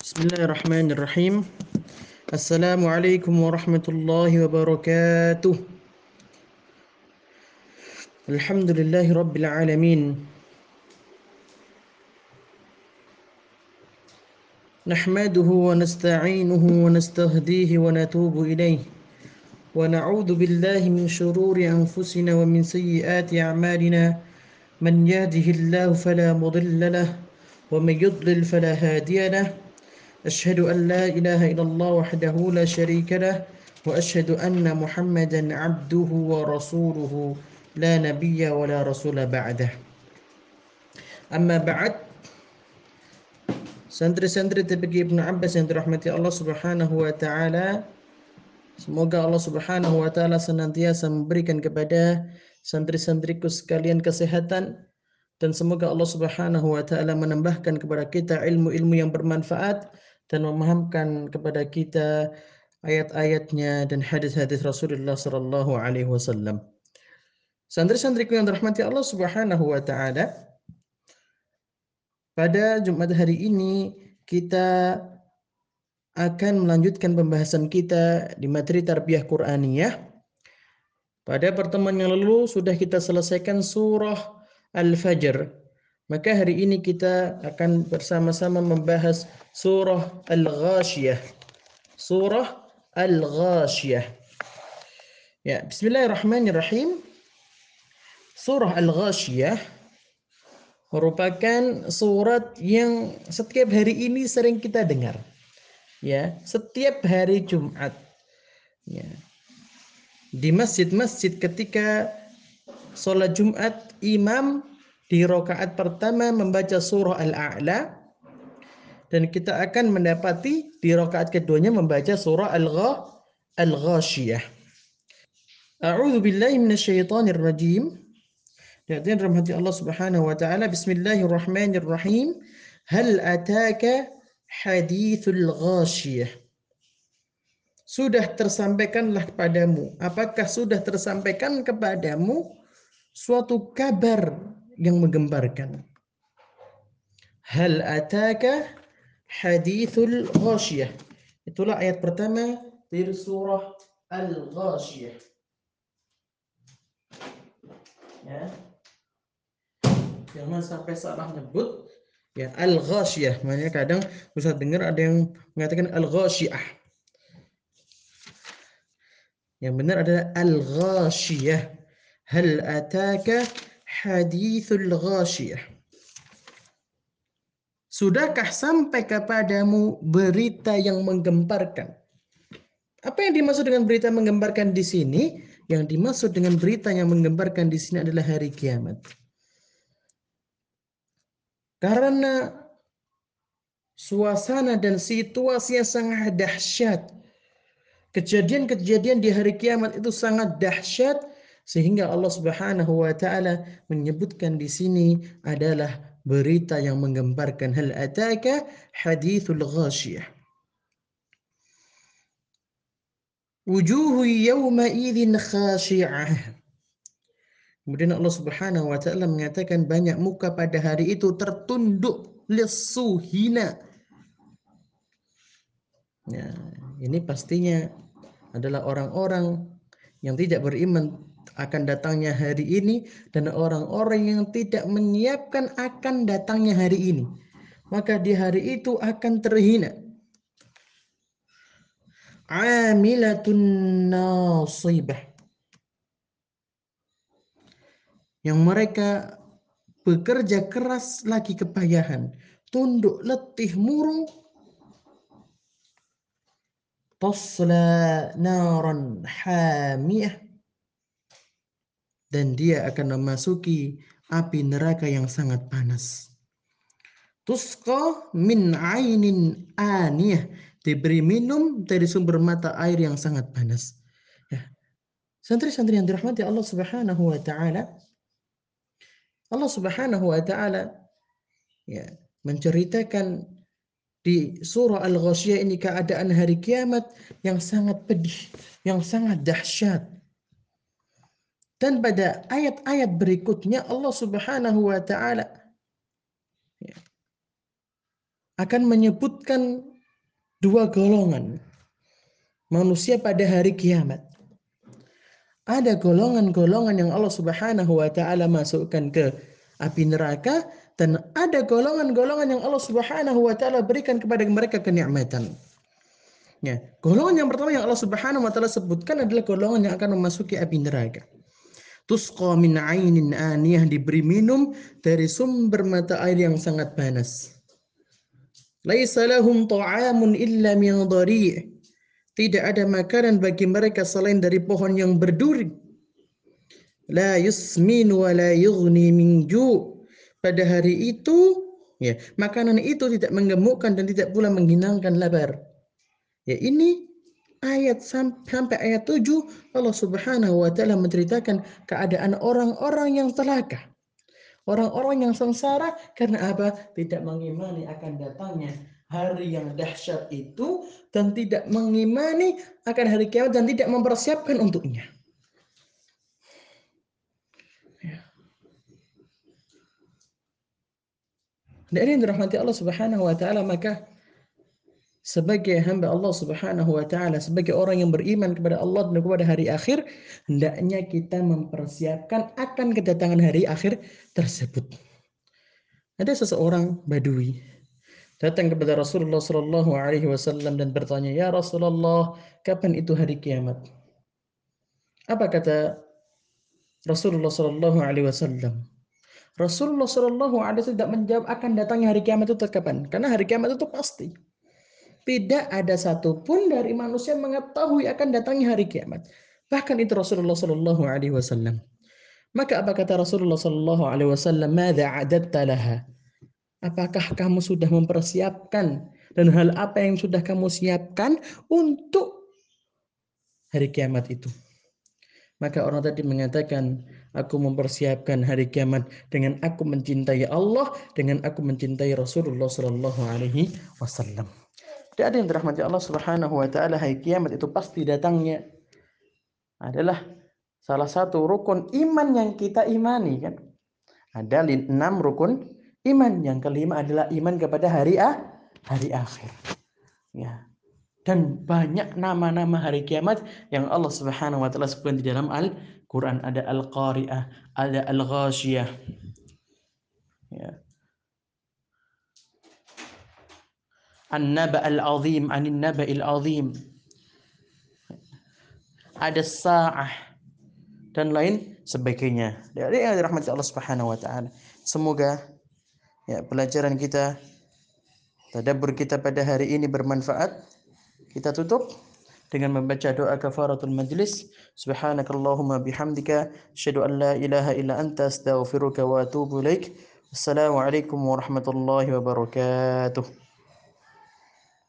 بسم الله الرحمن الرحيم السلام عليكم ورحمة الله وبركاته الحمد لله رب العالمين نحمده ونستعينه ونستهديه ونتوب إليه ونعوذ بالله من شرور أنفسنا ومن سيئات أعمالنا من يهده الله فلا مضل له ومن يضلل فلا هادي له أشهد أن لا إله إلا الله وحده لا شريك له وأشهد أن محمدا عبده ورسوله لا نبي ولا رسول بعده أما بعد Santri-santri Ibnu Abbas yang dirahmati Allah Subhanahu wa taala. Semoga Allah Subhanahu wa taala senantiasa memberikan kepada santri-santriku sekalian kesehatan dan semoga Allah Subhanahu wa taala menambahkan kepada kita ilmu-ilmu yang bermanfaat dan memahamkan kepada kita ayat-ayatnya dan hadis-hadis Rasulullah sallallahu alaihi wasallam. Santri-santriku yang dirahmati Allah Subhanahu wa taala, pada Jumat hari ini kita akan melanjutkan pembahasan kita di materi tarbiyah Qur'aniyah. Pada pertemuan yang lalu sudah kita selesaikan surah Al-Fajr. Maka hari ini kita akan bersama-sama membahas surah Al-Ghashiyah. Surah Al-Ghashiyah. Ya, bismillahirrahmanirrahim. Surah Al-Ghashiyah merupakan surat yang setiap hari ini sering kita dengar. Ya, setiap hari Jumat. Ya. Di masjid-masjid ketika sholat Jumat, imam di rokaat pertama membaca surah Al-A'la dan kita akan mendapati di rokaat keduanya membaca surah Al-Ghashiyah. A'udzu billahi minasyaitonir rajim. Hadirin rahmati Allah Subhanahu wa taala. Bismillahirrahmanirrahim. Hal ataka hadithul ghashiyah? Sudah tersampaikanlah kepadamu. Apakah sudah tersampaikan kepadamu suatu kabar yang menggembarkan? Hal ataka hadithul ghashiyah? Itulah ayat pertama dari surah Al-Ghashiyah. Ya jangan sampai salah nyebut ya al ghashiyah makanya kadang bisa dengar ada yang mengatakan al ghashiyah yang benar adalah al ghashiyah hal ataka hadithul ghashiyah Sudahkah sampai kepadamu berita yang menggemparkan? Apa yang dimaksud dengan berita menggemparkan di sini? Yang dimaksud dengan berita yang menggemparkan di sini adalah hari kiamat. Karena suasana dan situasi yang sangat dahsyat. Kejadian-kejadian di hari kiamat itu sangat dahsyat sehingga Allah Subhanahu wa taala menyebutkan di sini adalah berita yang menggemparkan hal ataka hadithul ghashiyah. Wujuhu yawma idzin khashi'ah. Kemudian Allah Subhanahu wa taala mengatakan banyak muka pada hari itu tertunduk lesu hina. Ya, ini pastinya adalah orang-orang yang tidak beriman akan datangnya hari ini dan orang-orang yang tidak menyiapkan akan datangnya hari ini. Maka di hari itu akan terhina. Amilatun nasibah yang mereka bekerja keras lagi kepayahan, tunduk letih murung, tasla naran hamiyah dan dia akan memasuki api neraka yang sangat panas. Tusqa min ainin aniyah diberi minum dari sumber mata air yang sangat panas. Ya. Santri-santri yang dirahmati Allah Subhanahu wa taala, Allah Subhanahu wa taala ya menceritakan di surah Al-Ghasyiyah ini keadaan hari kiamat yang sangat pedih, yang sangat dahsyat. Dan pada ayat-ayat berikutnya Allah Subhanahu wa taala akan menyebutkan dua golongan manusia pada hari kiamat. Ada golongan-golongan yang Allah Subhanahu wa taala masukkan ke api neraka dan ada golongan-golongan yang Allah Subhanahu wa taala berikan kepada mereka kenikmatan. Ya, golongan yang pertama yang Allah Subhanahu wa taala sebutkan adalah golongan yang akan memasuki api neraka. Tusqa min ainin aniyah diberi minum dari sumber mata air yang sangat panas. Laisa lahum ta'amun illa min dhari'. Tidak ada makanan bagi mereka selain dari pohon yang berduri. La yusmin wa la yughni min ju'. Pada hari itu, ya, makanan itu tidak menggemukkan dan tidak pula menghilangkan lapar. Ya, ini ayat sampai ayat 7 Allah Subhanahu wa taala menceritakan keadaan orang-orang yang celaka. Orang-orang yang sengsara karena apa? Tidak mengimani akan datangnya hari yang dahsyat itu dan tidak mengimani akan hari kiamat dan tidak mempersiapkan untuknya. Ya. Dan ini dirahmati Allah Subhanahu wa taala maka sebagai hamba Allah Subhanahu wa taala, sebagai orang yang beriman kepada Allah dan kepada hari akhir, hendaknya kita mempersiapkan akan kedatangan hari akhir tersebut. Ada seseorang Badui datang kepada Rasulullah Shallallahu Alaihi Wasallam dan bertanya, ya Rasulullah, kapan itu hari kiamat? Apa kata Rasulullah Shallallahu Alaihi Wasallam? Rasulullah Shallallahu Alaihi Wasallam tidak menjawab akan datangnya hari kiamat itu kapan, karena hari kiamat itu pasti. Tidak ada satupun dari manusia mengetahui akan datangnya hari kiamat. Bahkan itu Rasulullah Shallallahu Alaihi Wasallam. Maka apa kata Rasulullah Shallallahu Alaihi Wasallam? Mada adatta laha? Apakah kamu sudah mempersiapkan dan hal apa yang sudah kamu siapkan untuk hari kiamat itu? Maka orang tadi mengatakan, aku mempersiapkan hari kiamat dengan aku mencintai Allah, dengan aku mencintai Rasulullah Shallallahu Alaihi Wasallam. Tidak ada yang dirahmati Allah Subhanahu wa taala hari kiamat itu pasti datangnya adalah salah satu rukun iman yang kita imani kan. Ada enam rukun iman. Yang kelima adalah iman kepada hari ah, hari akhir. Ya. Dan banyak nama-nama hari kiamat yang Allah Subhanahu wa taala sebutkan di dalam Al-Qur'an. Ada Al-Qari'ah, ada Al-Ghashiyah. Ya. An-naba al-azim anin naba al-azim. Ada sa'ah dan lain sebagainya. Dari rahmat Allah Subhanahu wa taala. Semoga ya pelajaran kita tadabbur kita pada hari ini bermanfaat. Kita tutup dengan membaca doa kafaratul majlis. Subhanakallahumma bihamdika asyhadu an la ilaha illa anta astaghfiruka wa atubu ilaik. Assalamualaikum warahmatullahi wabarakatuh.